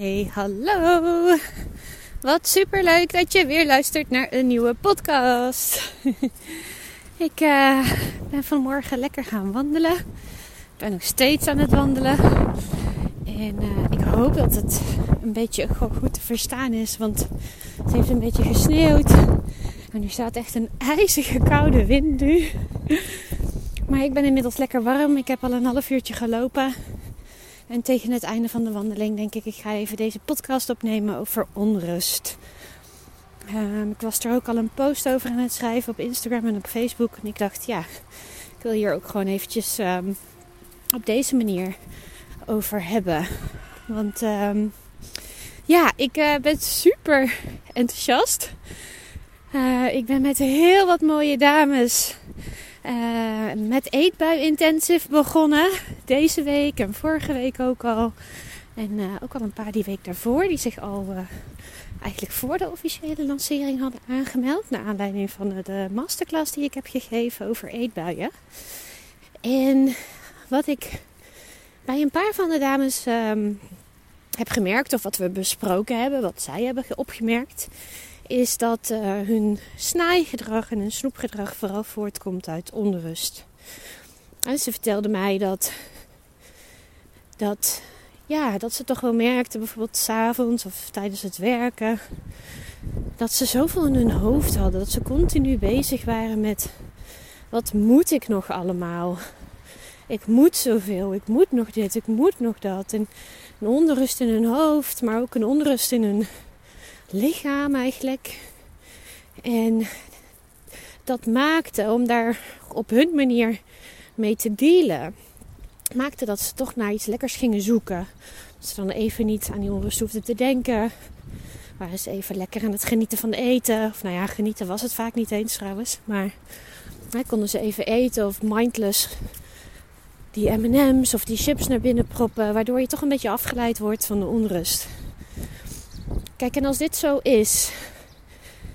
Hey, hallo. Wat super leuk dat je weer luistert naar een nieuwe podcast. ik uh, ben vanmorgen lekker gaan wandelen. Ik ben nog steeds aan het wandelen. En uh, ik hoop dat het een beetje goed te verstaan is, want het heeft een beetje gesneeuwd. En nu staat echt een ijzige koude wind nu. maar ik ben inmiddels lekker warm. Ik heb al een half uurtje gelopen. En tegen het einde van de wandeling denk ik, ik ga even deze podcast opnemen over onrust. Um, ik was er ook al een post over aan het schrijven op Instagram en op Facebook. En ik dacht, ja, ik wil hier ook gewoon eventjes um, op deze manier over hebben. Want um, ja, ik uh, ben super enthousiast. Uh, ik ben met heel wat mooie dames uh, met eetbui intensive begonnen. Deze week en vorige week ook al. En uh, ook al een paar die week daarvoor. Die zich al uh, eigenlijk voor de officiële lancering hadden aangemeld. Naar aanleiding van de masterclass die ik heb gegeven over eetbuien. En wat ik bij een paar van de dames um, heb gemerkt. Of wat we besproken hebben. Wat zij hebben opgemerkt is dat uh, hun snaaigedrag en hun snoepgedrag vooral voortkomt uit onrust. En ze vertelde mij dat, dat, ja, dat ze toch wel merkte, bijvoorbeeld s'avonds of tijdens het werken, dat ze zoveel in hun hoofd hadden. Dat ze continu bezig waren met: wat moet ik nog allemaal? Ik moet zoveel, ik moet nog dit, ik moet nog dat. En een onrust in hun hoofd, maar ook een onrust in hun lichaam eigenlijk. En dat maakte, om daar op hun manier mee te dealen, maakte dat ze toch naar iets lekkers gingen zoeken. Dat ze dan even niet aan die onrust hoefden te denken. Waren ze even lekker aan het genieten van eten. Of nou ja, genieten was het vaak niet eens trouwens. Maar konden ze even eten of mindless die MM's of die chips naar binnen proppen. Waardoor je toch een beetje afgeleid wordt van de onrust. Kijk, en als dit zo is,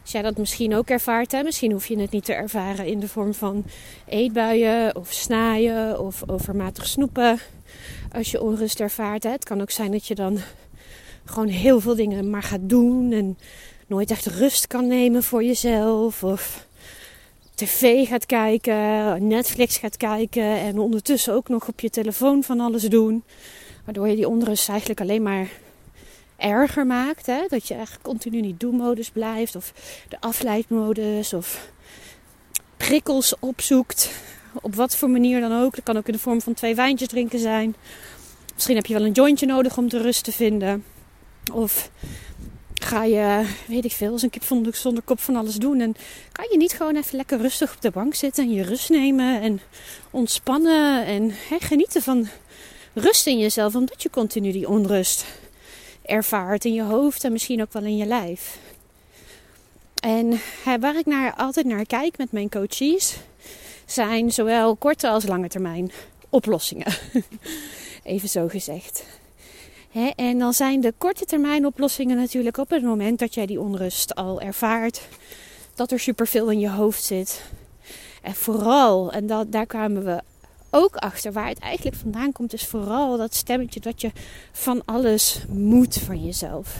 als jij dat misschien ook ervaart, hè? misschien hoef je het niet te ervaren in de vorm van eetbuien of snaaien of overmatig snoepen. Als je onrust ervaart, hè? het kan ook zijn dat je dan gewoon heel veel dingen maar gaat doen en nooit echt rust kan nemen voor jezelf. Of tv gaat kijken, Netflix gaat kijken en ondertussen ook nog op je telefoon van alles doen. Waardoor je die onrust eigenlijk alleen maar erger maakt. Hè? Dat je eigenlijk continu niet do-modus blijft. Of de afleidmodus. Of prikkels opzoekt. Op wat voor manier dan ook. Dat kan ook in de vorm van twee wijntjes drinken zijn. Misschien heb je wel een jointje nodig om de rust te vinden. Of ga je, weet ik veel, als een kip zonder, zonder kop van alles doen. En kan je niet gewoon even lekker rustig op de bank zitten en je rust nemen en ontspannen en hè, genieten van rust in jezelf, omdat je continu die onrust ervaart in je hoofd en misschien ook wel in je lijf. En waar ik naar, altijd naar kijk met mijn coaches, zijn zowel korte als lange termijn oplossingen. Even zo gezegd. en dan zijn de korte termijn oplossingen natuurlijk op het moment dat jij die onrust al ervaart. Dat er superveel in je hoofd zit. En vooral, en dat, daar kwamen we ook achter waar het eigenlijk vandaan komt, is vooral dat stemmetje dat je van alles moet van jezelf.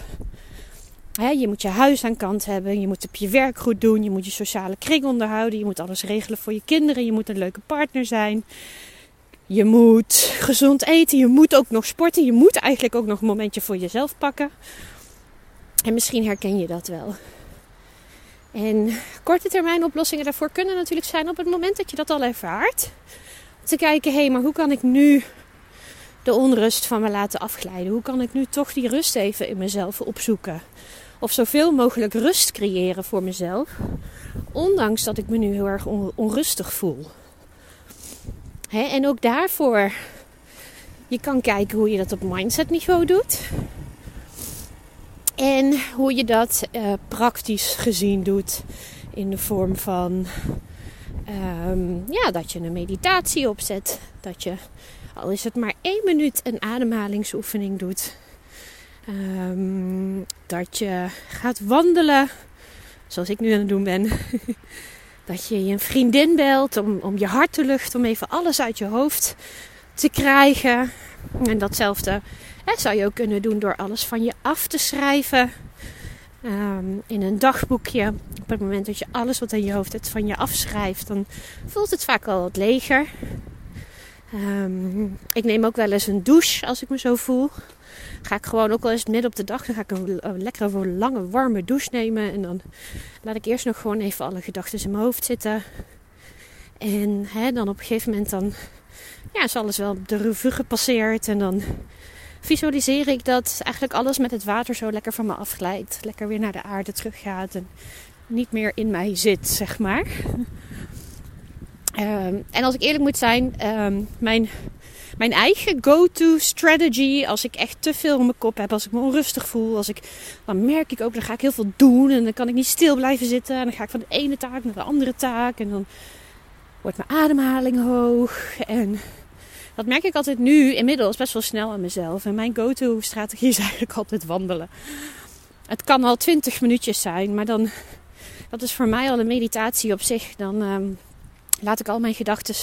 je moet je huis aan kant hebben, je moet op je werk goed doen, je moet je sociale kring onderhouden, je moet alles regelen voor je kinderen, je moet een leuke partner zijn. Je moet gezond eten, je moet ook nog sporten, je moet eigenlijk ook nog een momentje voor jezelf pakken. En misschien herken je dat wel. En korte termijn oplossingen daarvoor kunnen natuurlijk zijn op het moment dat je dat al ervaart te kijken, hé, hey, maar hoe kan ik nu de onrust van me laten afglijden? Hoe kan ik nu toch die rust even in mezelf opzoeken? Of zoveel mogelijk rust creëren voor mezelf, ondanks dat ik me nu heel erg onrustig voel. Hè? En ook daarvoor, je kan kijken hoe je dat op mindset niveau doet. En hoe je dat uh, praktisch gezien doet in de vorm van Um, ja, dat je een meditatie opzet. Dat je, al is het maar één minuut, een ademhalingsoefening doet. Um, dat je gaat wandelen, zoals ik nu aan het doen ben. dat je je vriendin belt om, om je hart te luchten, om even alles uit je hoofd te krijgen. En datzelfde Dat zou je ook kunnen doen door alles van je af te schrijven. Ehm, in een dagboekje. Op het moment dat je alles wat in je hoofd hebt van je afschrijft, dan voelt het vaak al wat leger. Ehm, ik neem ook wel eens een douche als ik me zo voel. Ga ik gewoon ook al eens midden op de dag, dan ga ik een, lekkere lange warme douche nemen. En dan laat ik eerst nog gewoon even alle gedachten in mijn hoofd zitten. En dan op een gegeven moment dan, ja, is alles wel de revue gepasseerd. En dan visualiseer ik dat eigenlijk alles met het water zo lekker van me afglijdt. Lekker weer naar de aarde teruggaat en niet meer in mij zit, zeg maar. Ehm, en als ik eerlijk moet zijn, um, mijn, mijn eigen go-to strategy, als ik echt te veel in mijn kop heb, als ik me onrustig voel, als ik, dan merk ik ook, dan ga ik heel veel doen en dan kan ik niet stil blijven zitten. En dan ga ik van de ene taak naar de andere taak en dan wordt mijn ademhaling hoog. En dat merk ik altijd nu inmiddels best wel snel aan mezelf. En mijn go-to strategie is eigenlijk altijd wandelen. Het kan al 20 minuutjes zijn, maar dan, dat is voor mij al een meditatie op zich. Dan um, laat ik al mijn gedachten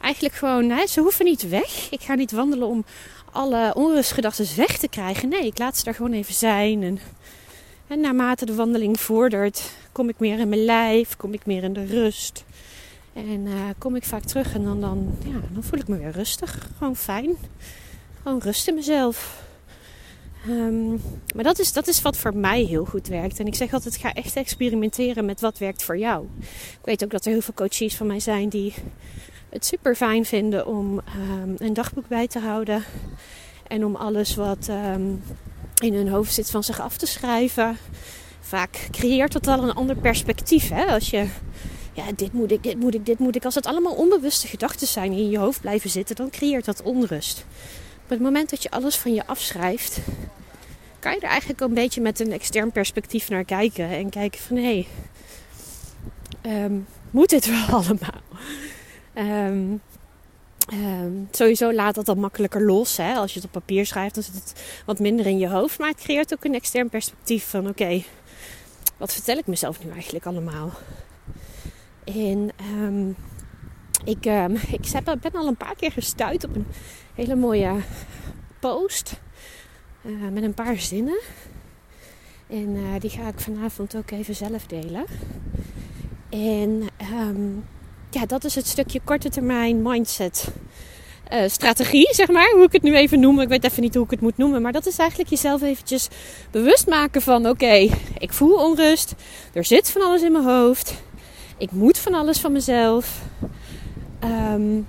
eigenlijk gewoon, ze hoeven niet weg. Ik ga niet wandelen om alle onrustgedachten weg te krijgen. Nee, ik laat ze daar gewoon even zijn. En, en naarmate de wandeling vordert, kom ik meer in mijn lijf, kom ik meer in de rust. En uh, kom ik vaak terug en dan, dan, ja, dan voel ik me weer rustig. Gewoon fijn. Gewoon rust in mezelf. Um, maar dat is, dat is wat voor mij heel goed werkt. En ik zeg altijd, ga echt experimenteren met wat werkt voor jou. Ik weet ook dat er heel veel coaches van mij zijn die het super fijn vinden om um, een dagboek bij te houden. En om alles wat um, in hun hoofd zit van zich af te schrijven. Vaak creëert dat al een ander perspectief. Hè? Als je ja, dit moet ik, dit moet ik, dit moet ik. Als het allemaal onbewuste gedachten zijn die in je hoofd blijven zitten, dan creëert dat onrust. Op het moment dat je alles van je afschrijft, kan je er eigenlijk een beetje met een extern perspectief naar kijken. En kijken van hé, hey, um, moet dit wel allemaal? Um, um, sowieso laat dat dan makkelijker los. Hè? Als je het op papier schrijft, dan zit het wat minder in je hoofd. Maar het creëert ook een extern perspectief van oké, wat vertel ik mezelf nu eigenlijk allemaal? En um, ik, um, ik ben al een paar keer gestuurd op een hele mooie post uh, met een paar zinnen. En uh, die ga ik vanavond ook even zelf delen. En um, ja, dat is het stukje korte termijn mindset. Uh, strategie, zeg maar, hoe ik het nu even noem. Ik weet even niet hoe ik het moet noemen. Maar dat is eigenlijk jezelf eventjes bewust maken van... Oké, ik voel onrust. Er zit van alles in mijn hoofd. Ik moet van alles van mezelf. Um,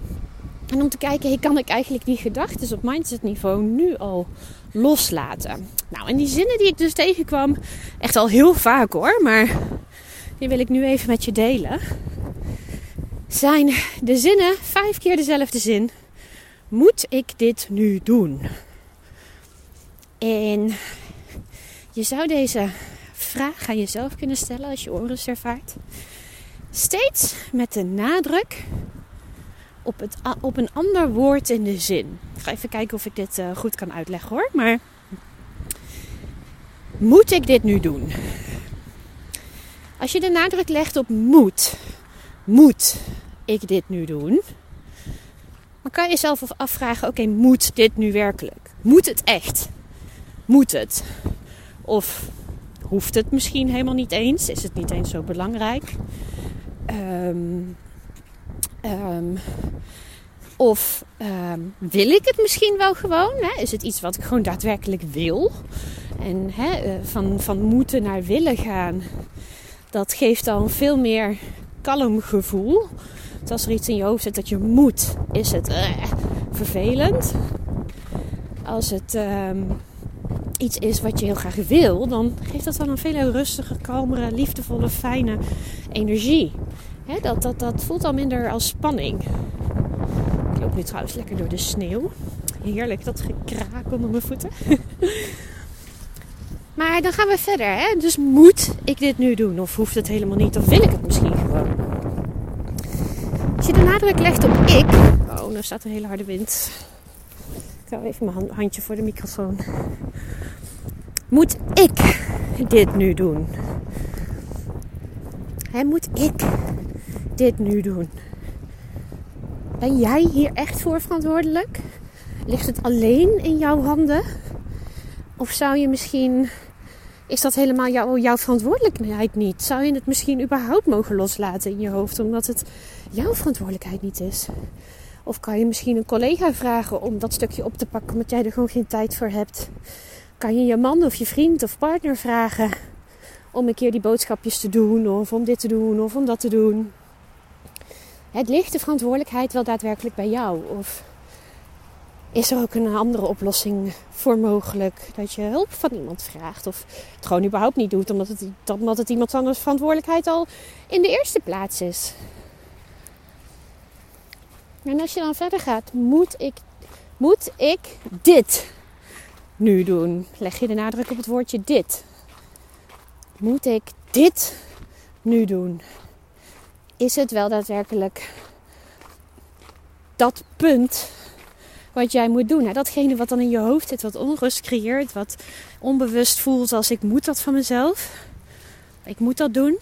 en om te kijken, kan ik eigenlijk die gedachten op mindsetniveau nu al loslaten? Nou, en die zinnen die ik dus tegenkwam, echt al heel vaak hoor, maar die wil ik nu even met je delen. Zijn de zinnen, vijf keer dezelfde zin. Moet ik dit nu doen? En je zou deze vraag aan jezelf kunnen stellen als je onrust ervaart. Steeds met de nadruk op, het, op een ander woord in de zin. Ik ga even kijken of ik dit uh, goed kan uitleggen hoor. Maar moet ik dit nu doen? Als je de nadruk legt op moet, moet ik dit nu doen? Dan kan je jezelf afvragen: oké, moet dit nu werkelijk? Moet het echt? Moet het? Of hoeft het misschien helemaal niet eens? Is het niet eens zo belangrijk? Um, um, of um, wil ik het misschien wel gewoon? Hè? Is het iets wat ik gewoon daadwerkelijk wil? En hè, eh, van, van moeten naar willen gaan, dat geeft dan veel meer kalm gevoel. Als er iets in je hoofd zit dat je moet, is het uh, vervelend. Als het iets is wat je heel graag wil, dan geeft dat dan een veel rustiger, kalmere, liefdevolle, fijne energie. Dat, dat, dat voelt al minder als spanning. Ik loop nu trouwens lekker door de sneeuw. Heerlijk, dat gekraak onder mijn voeten. maar dan gaan we verder. Hè? Dus moet ik dit nu doen? Of hoeft het helemaal niet? Of wil ik het misschien gewoon? Als je de nadruk legt op ik. Oh, nou staat een hele harde wind. Ik hou even mijn handje voor de microfoon. Moet ik dit nu doen? Moet ik dit nu doen? Ben jij hier echt voor verantwoordelijk? Ligt het alleen in jouw handen? Of zou je misschien, is dat helemaal jou, jouw verantwoordelijkheid niet? Zou je het misschien überhaupt mogen loslaten in je hoofd, omdat het jouw verantwoordelijkheid niet is? Of kan je misschien een collega vragen om dat stukje op te pakken, omdat jij er gewoon geen tijd voor hebt? Kan je je man of je vriend of partner vragen om een keer die boodschapjes te doen, of om dit te doen, of om dat te doen? Het ligt de verantwoordelijkheid wel daadwerkelijk bij jou? Of is er ook een andere oplossing voor mogelijk? Dat je hulp van iemand vraagt of het gewoon überhaupt niet doet, omdat het, iemand anders verantwoordelijkheid al in de eerste plaats is. En als je dan verder gaat, moet ik, moet ik dit nu doen? Leg je de nadruk op het woordje dit. Moet ik dit nu doen? Is het wel daadwerkelijk dat punt wat jij moet doen? datgene wat dan in je hoofd zit, wat onrust creëert, wat onbewust voelt als ik moet dat van mezelf. Ik moet dat doen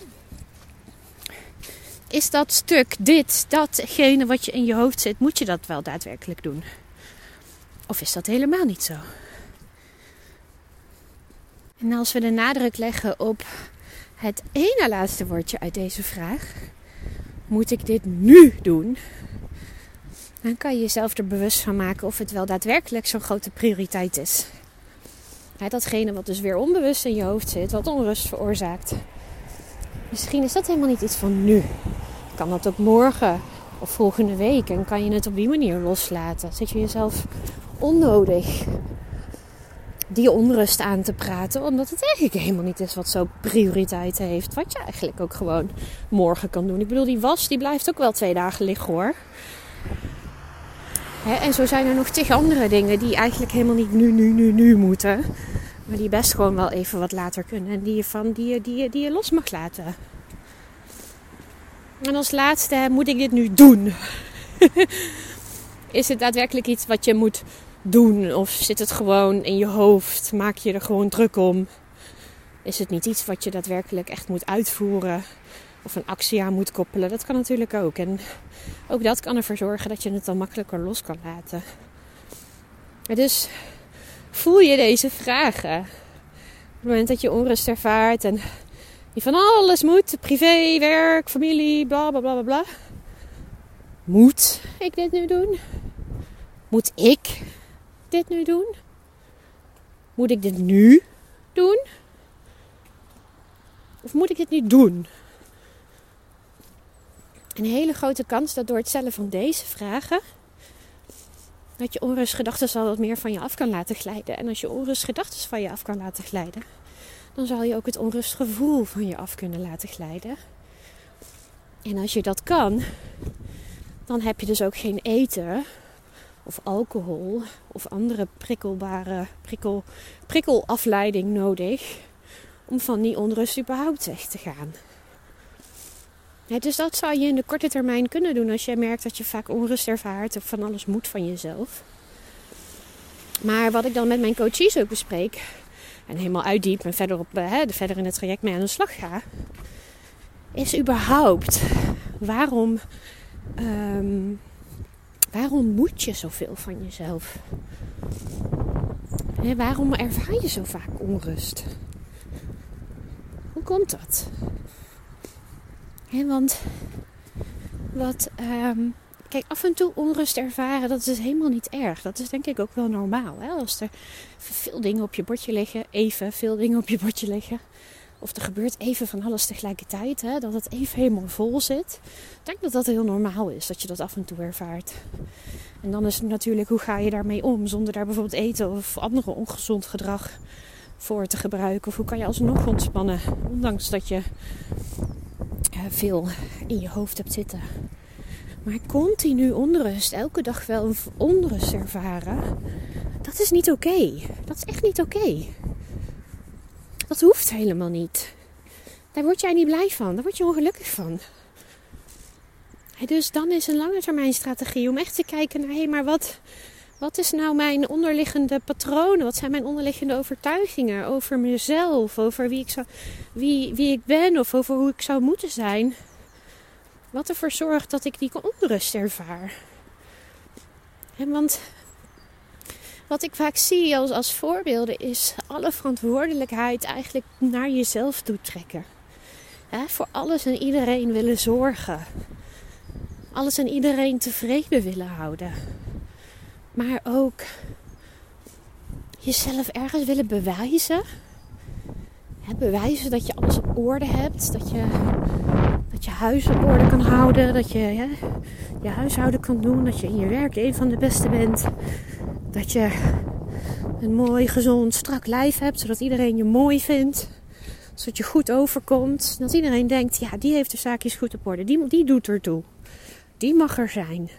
is dat stuk, dit, datgene wat je in je hoofd zit, moet je dat wel daadwerkelijk doen? Of is dat helemaal niet zo? En als we de nadruk leggen op het ene laatste woordje uit deze vraag, moet ik dit nu doen? Dan kan je jezelf er bewust van maken of het wel daadwerkelijk zo'n grote prioriteit is. datgene wat dus weer onbewust in je hoofd zit, wat onrust veroorzaakt. Misschien is dat helemaal niet iets van nu. Kan dat ook morgen of volgende week en kan je het op die manier loslaten. Zit je jezelf onnodig die onrust aan te praten, omdat het eigenlijk helemaal niet is wat zo prioriteit heeft. Wat je eigenlijk ook gewoon morgen kan doen. Ik bedoel, die was die blijft ook wel twee dagen liggen hoor. en zo zijn er nog tig andere dingen die eigenlijk helemaal niet nu, nu, nu, nu moeten. Maar die best gewoon wel even wat later kunnen. En die je, van, die die die je los mag laten. En als laatste, moet ik dit nu doen? Is het daadwerkelijk iets wat je moet doen? Of zit het gewoon in je hoofd? Maak je er gewoon druk om? Is het niet iets wat je daadwerkelijk echt moet uitvoeren? Of een actie aan moet koppelen? Dat kan natuurlijk ook. En ook dat kan ervoor zorgen dat je het dan makkelijker los kan laten. Dus voel je deze vragen? Op het moment dat je onrust ervaart en die van alles moet, privé, werk, familie, bla bla bla bla Moet ik dit nu doen? Moet ik dit nu doen? Moet ik dit nu doen? Of moet ik dit niet doen? Een hele grote kans dat door het stellen van deze vragen dat je onrustgedachten al wat meer van je af kan laten glijden. En als je onrustgedachten van je af kan laten glijden, dan zal je ook het onrustgevoel van je af kunnen laten glijden. En als je dat kan, dan heb je dus ook geen eten of alcohol of andere prikkelbare prikkel, prikkelafleiding nodig om van die onrust überhaupt weg te gaan. dus dat zou je in de korte termijn kunnen doen als je merkt dat je vaak onrust ervaart of van alles moet van jezelf. Maar wat ik dan met mijn coaches ook bespreek, en helemaal uitdiep en verder, op, eh, hè, verder in het traject mee aan de slag ga, is überhaupt waarom, um, waarom moet je zoveel van jezelf? Waarom ervaar je zo vaak onrust? Hoe komt dat? Want wat, um, Kijk, af en toe onrust ervaren, dat is helemaal niet erg. Dat is denk ik ook wel normaal. Hè? Als er veel dingen op je bordje liggen, even veel dingen op je bordje liggen. Of er gebeurt even van alles tegelijkertijd, hè? dat het even helemaal vol zit. Ik denk dat dat heel normaal is, dat je dat af en toe ervaart. En dan is het natuurlijk, hoe ga je daarmee om? Zonder daar bijvoorbeeld eten of andere ongezond gedrag voor te gebruiken. Of hoe kan je alsnog ontspannen, ondanks dat je eh, veel in je hoofd hebt zitten. Maar continu onrust, elke dag wel onrust ervaren, dat is niet oké. Dat is echt niet oké. Dat hoeft helemaal niet. Daar word jij niet blij van, daar word je ongelukkig van. Dus dan is een lange termijn strategie om echt te kijken naar, hé, maar wat, wat is nou mijn onderliggende patronen? Wat zijn mijn onderliggende overtuigingen over mezelf, over wie ik, zou, wie, wie ik ben of over hoe ik zou moeten zijn? Wat ervoor zorgt dat ik die onrust ervaar. Want wat ik vaak zie als, als voorbeelden is alle verantwoordelijkheid eigenlijk naar jezelf toe trekken. voor alles en iedereen willen zorgen. Alles en iedereen tevreden willen houden. Maar ook jezelf ergens willen bewijzen. bewijzen dat je alles op orde hebt. Dat je, dat je huis op orde kan houden. Dat je je huishouden kan doen. Dat je in je werk een van de beste bent. Dat je een mooi, gezond, strak lijf hebt. Zodat iedereen je mooi vindt. Zodat je goed overkomt. Dat iedereen denkt, ja, die heeft de zaakjes goed op orde. Die, die doet ertoe. Die mag er zijn.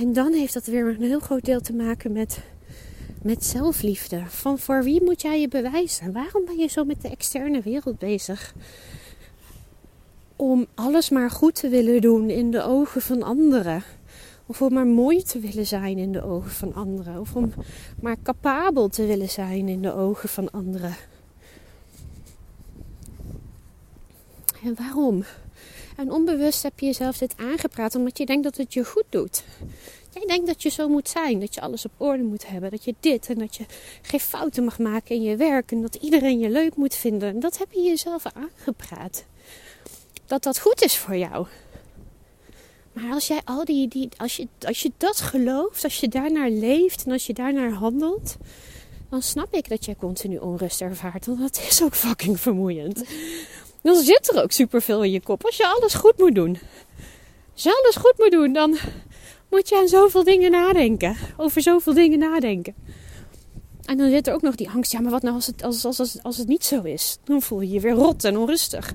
En dan heeft dat weer een heel groot deel te maken met, met zelfliefde. Van voor wie moet jij je bewijzen? Waarom ben je zo met de externe wereld bezig? Om alles maar goed te willen doen in de ogen van anderen. Of om maar mooi te willen zijn in de ogen van anderen. Of om maar capabel te willen zijn in de ogen van anderen. En waarom? En onbewust heb je jezelf dit aangepraat omdat je denkt dat het je goed doet. Jij denkt dat je zo moet zijn, dat je alles op orde moet hebben, dat je dit en dat je geen fouten mag maken in je werk en dat iedereen je leuk moet vinden. En dat heb je jezelf aangepraat. Dat dat goed is voor jou. Maar als jij al die, die als, je, als je dat gelooft, als je daarnaar leeft en als je daarnaar handelt, dan snap ik dat jij continu onrust ervaart. Want dat is ook fucking vermoeiend. Dan zit er ook superveel in je kop. Als je alles goed moet doen. Als je alles goed moet doen, dan moet je aan zoveel dingen nadenken. Over zoveel dingen nadenken. En dan zit er ook nog die angst. Ja, maar wat nou als het, als, als, als, als het niet zo is? Dan voel je je weer rot en onrustig.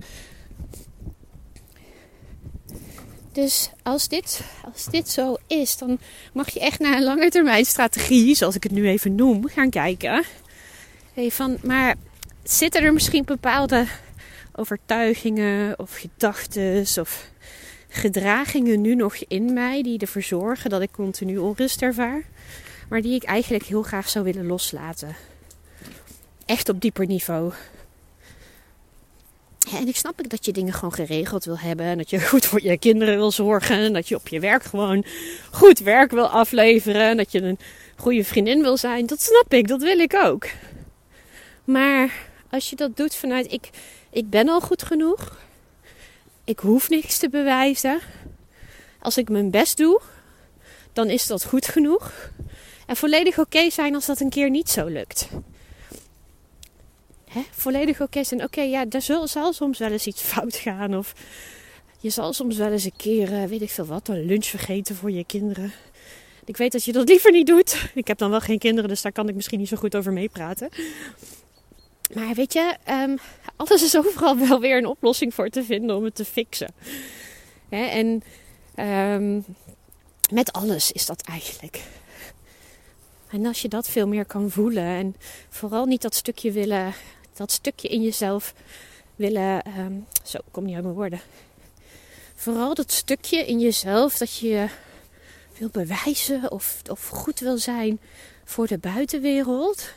Dus als dit, als dit zo is, dan mag je echt naar een lange termijn strategie, zoals ik het nu even noem, gaan kijken. Hey, van, maar zitten er misschien bepaalde overtuigingen of gedachten of gedragingen nu nog in mij die ervoor zorgen dat ik continu onrust ervaar, maar die ik eigenlijk heel graag zou willen loslaten. Echt op dieper niveau. En ik snap ik dat je dingen gewoon geregeld wil hebben. En dat je goed voor je kinderen wil zorgen. En dat je op je werk gewoon goed werk wil afleveren. En dat je een goede vriendin wil zijn. Dat snap ik, dat wil ik ook. Maar als je dat doet vanuit ik, ik ben al goed genoeg. Ik hoef niks te bewijzen. Als ik mijn best doe, dan is dat goed genoeg. En volledig oké zijn als dat een keer niet zo lukt. Hè? Volledig oké zijn. Oké, ja, daar zal, zal, soms wel eens iets fout gaan. Of je zal soms wel eens een keer, uh, weet ik veel wat, een lunch vergeten voor je kinderen. Ik weet dat je dat liever niet doet. Ik heb dan wel geen kinderen, dus daar kan ik misschien niet zo goed over meepraten. Maar weet je, um, alles is overal wel weer een oplossing voor te vinden om het te fixen. en um, met alles is dat eigenlijk. En als je dat veel meer kan voelen en vooral niet dat stukje willen, dat stukje in jezelf willen, um, zo kom niet uit mijn woorden. Vooral dat stukje in jezelf dat je wil bewijzen of, of goed wil zijn voor de buitenwereld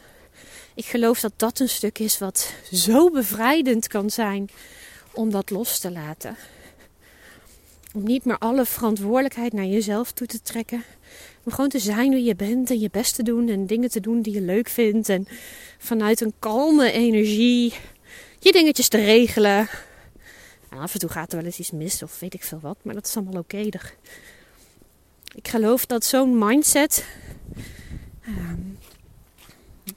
ik geloof dat dat een stuk is wat zo bevrijdend kan zijn om dat los te laten. Om niet meer alle verantwoordelijkheid naar jezelf toe te trekken. Om gewoon te zijn wie je bent en je best te doen en dingen te doen die je leuk vindt. En vanuit een kalme energie je dingetjes te regelen. En af en toe gaat er wel eens iets mis of weet ik veel wat, maar dat is allemaal oké. Ik geloof dat zo'n mindset ehm,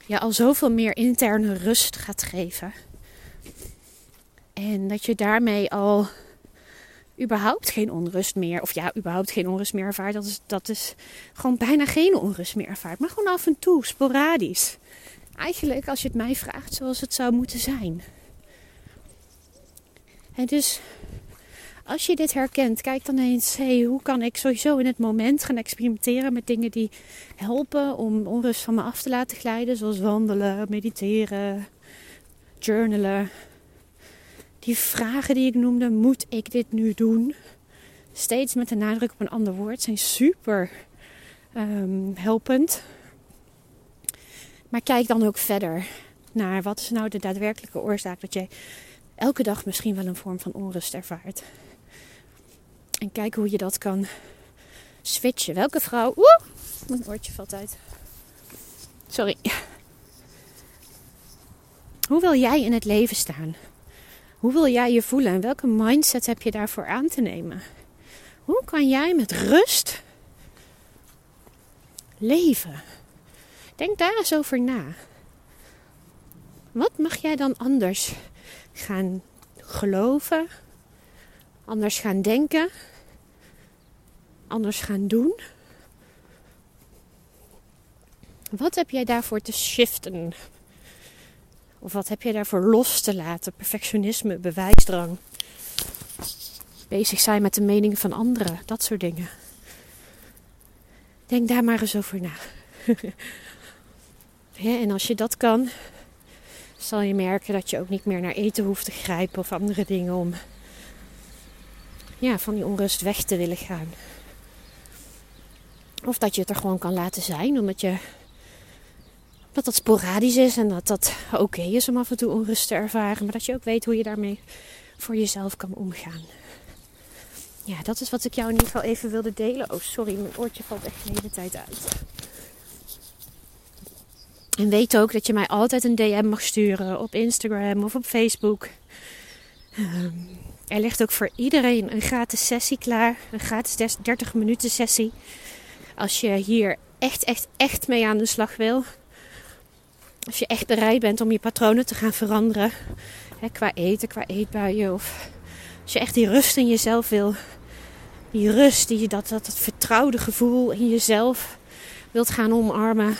je al zoveel meer interne rust gaat geven. En dat je daarmee al überhaupt geen onrust meer, of ja, überhaupt geen onrust meer ervaart. Dat is, dat is gewoon bijna geen onrust meer ervaart. Maar gewoon af en toe, sporadisch. Eigenlijk, als je het mij vraagt, zoals het zou moeten zijn. En dus als je dit herkent, kijk dan eens, hey, hoe kan ik sowieso in het moment gaan experimenteren met dingen die helpen om onrust van me af te laten glijden, zoals wandelen, mediteren, journalen. Die vragen die ik noemde, moet ik dit nu doen? Steeds met de nadruk op een ander woord, zijn super um, helpend. Maar kijk dan ook verder naar wat is nou de daadwerkelijke oorzaak dat jij elke dag misschien wel een vorm van onrust ervaart. En kijken hoe je dat kan switchen. Welke vrouw. Oeh, mijn oortje valt uit. Sorry. Hoe wil jij in het leven staan? Hoe wil jij je voelen en welke mindset heb je daarvoor aan te nemen? Hoe kan jij met rust leven? Denk daar eens over na. Wat mag jij dan anders gaan geloven, anders gaan denken, anders gaan doen? Wat heb jij daarvoor te shiften? Of wat heb jij daarvoor los te laten? Perfectionisme, bewijsdrang. Bezig zijn met de meningen van anderen, dat soort dingen. Denk daar maar eens over na. en als je dat kan, zal je merken dat je ook niet meer naar eten hoeft te grijpen of andere dingen om ja, van die onrust weg te willen gaan. Of dat je het er gewoon kan laten zijn, omdat je dat dat sporadisch is en dat dat oké is om af en toe onrust te ervaren, maar dat je ook weet hoe je daarmee voor jezelf kan omgaan. Ja, dat is wat ik jou in ieder geval even wilde delen. Oh, sorry, mijn oortje valt echt de hele tijd uit. En weet ook dat je mij altijd een DM mag sturen op Instagram of op Facebook. Ehm, er ligt ook voor iedereen een gratis sessie klaar. Een gratis 30 minuten sessie. Als je hier echt, echt, echt mee aan de slag wil. Als je echt bereid bent om je patronen te gaan veranderen. Hè, qua eten, qua eetbuien. Of als je echt die rust in jezelf wil. Die rust, die, dat, dat, dat vertrouwde gevoel in jezelf wilt gaan omarmen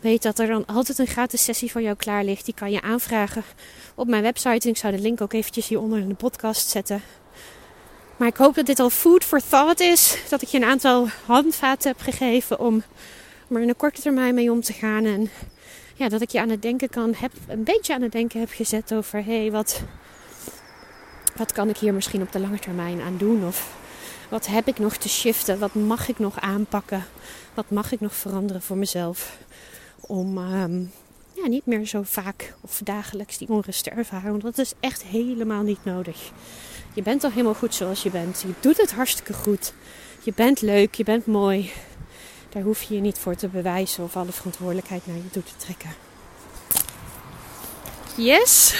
weet dat er dan altijd een gratis sessie voor jou klaar ligt. Die kan je aanvragen op mijn website. En ik zou de link ook eventjes hieronder in de podcast zetten. Maar ik hoop dat dit al food for thought is. Dat ik je een aantal handvaten heb gegeven om, er in een korte termijn mee om te gaan. En ja, dat ik je aan het denken kan, heb, een beetje aan het denken heb gezet over... hé, hey, wat, wat kan ik hier misschien op de lange termijn aan doen? Of wat heb ik nog te shiften? Wat mag ik nog aanpakken? Wat mag ik nog veranderen voor mezelf? om ehm, ja, niet meer zo vaak of dagelijks die onrust te ervaren. Want dat is echt helemaal niet nodig. Je bent al helemaal goed zoals je bent. Je doet het hartstikke goed. Je bent leuk, je bent mooi. Daar hoef je je niet voor te bewijzen of alle verantwoordelijkheid naar je toe te trekken. Yes!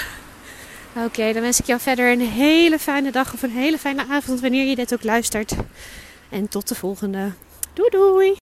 Oké, dan wens ik jou verder een hele fijne dag of een hele fijne avond wanneer je dit ook luistert. En tot de volgende. Doei doei!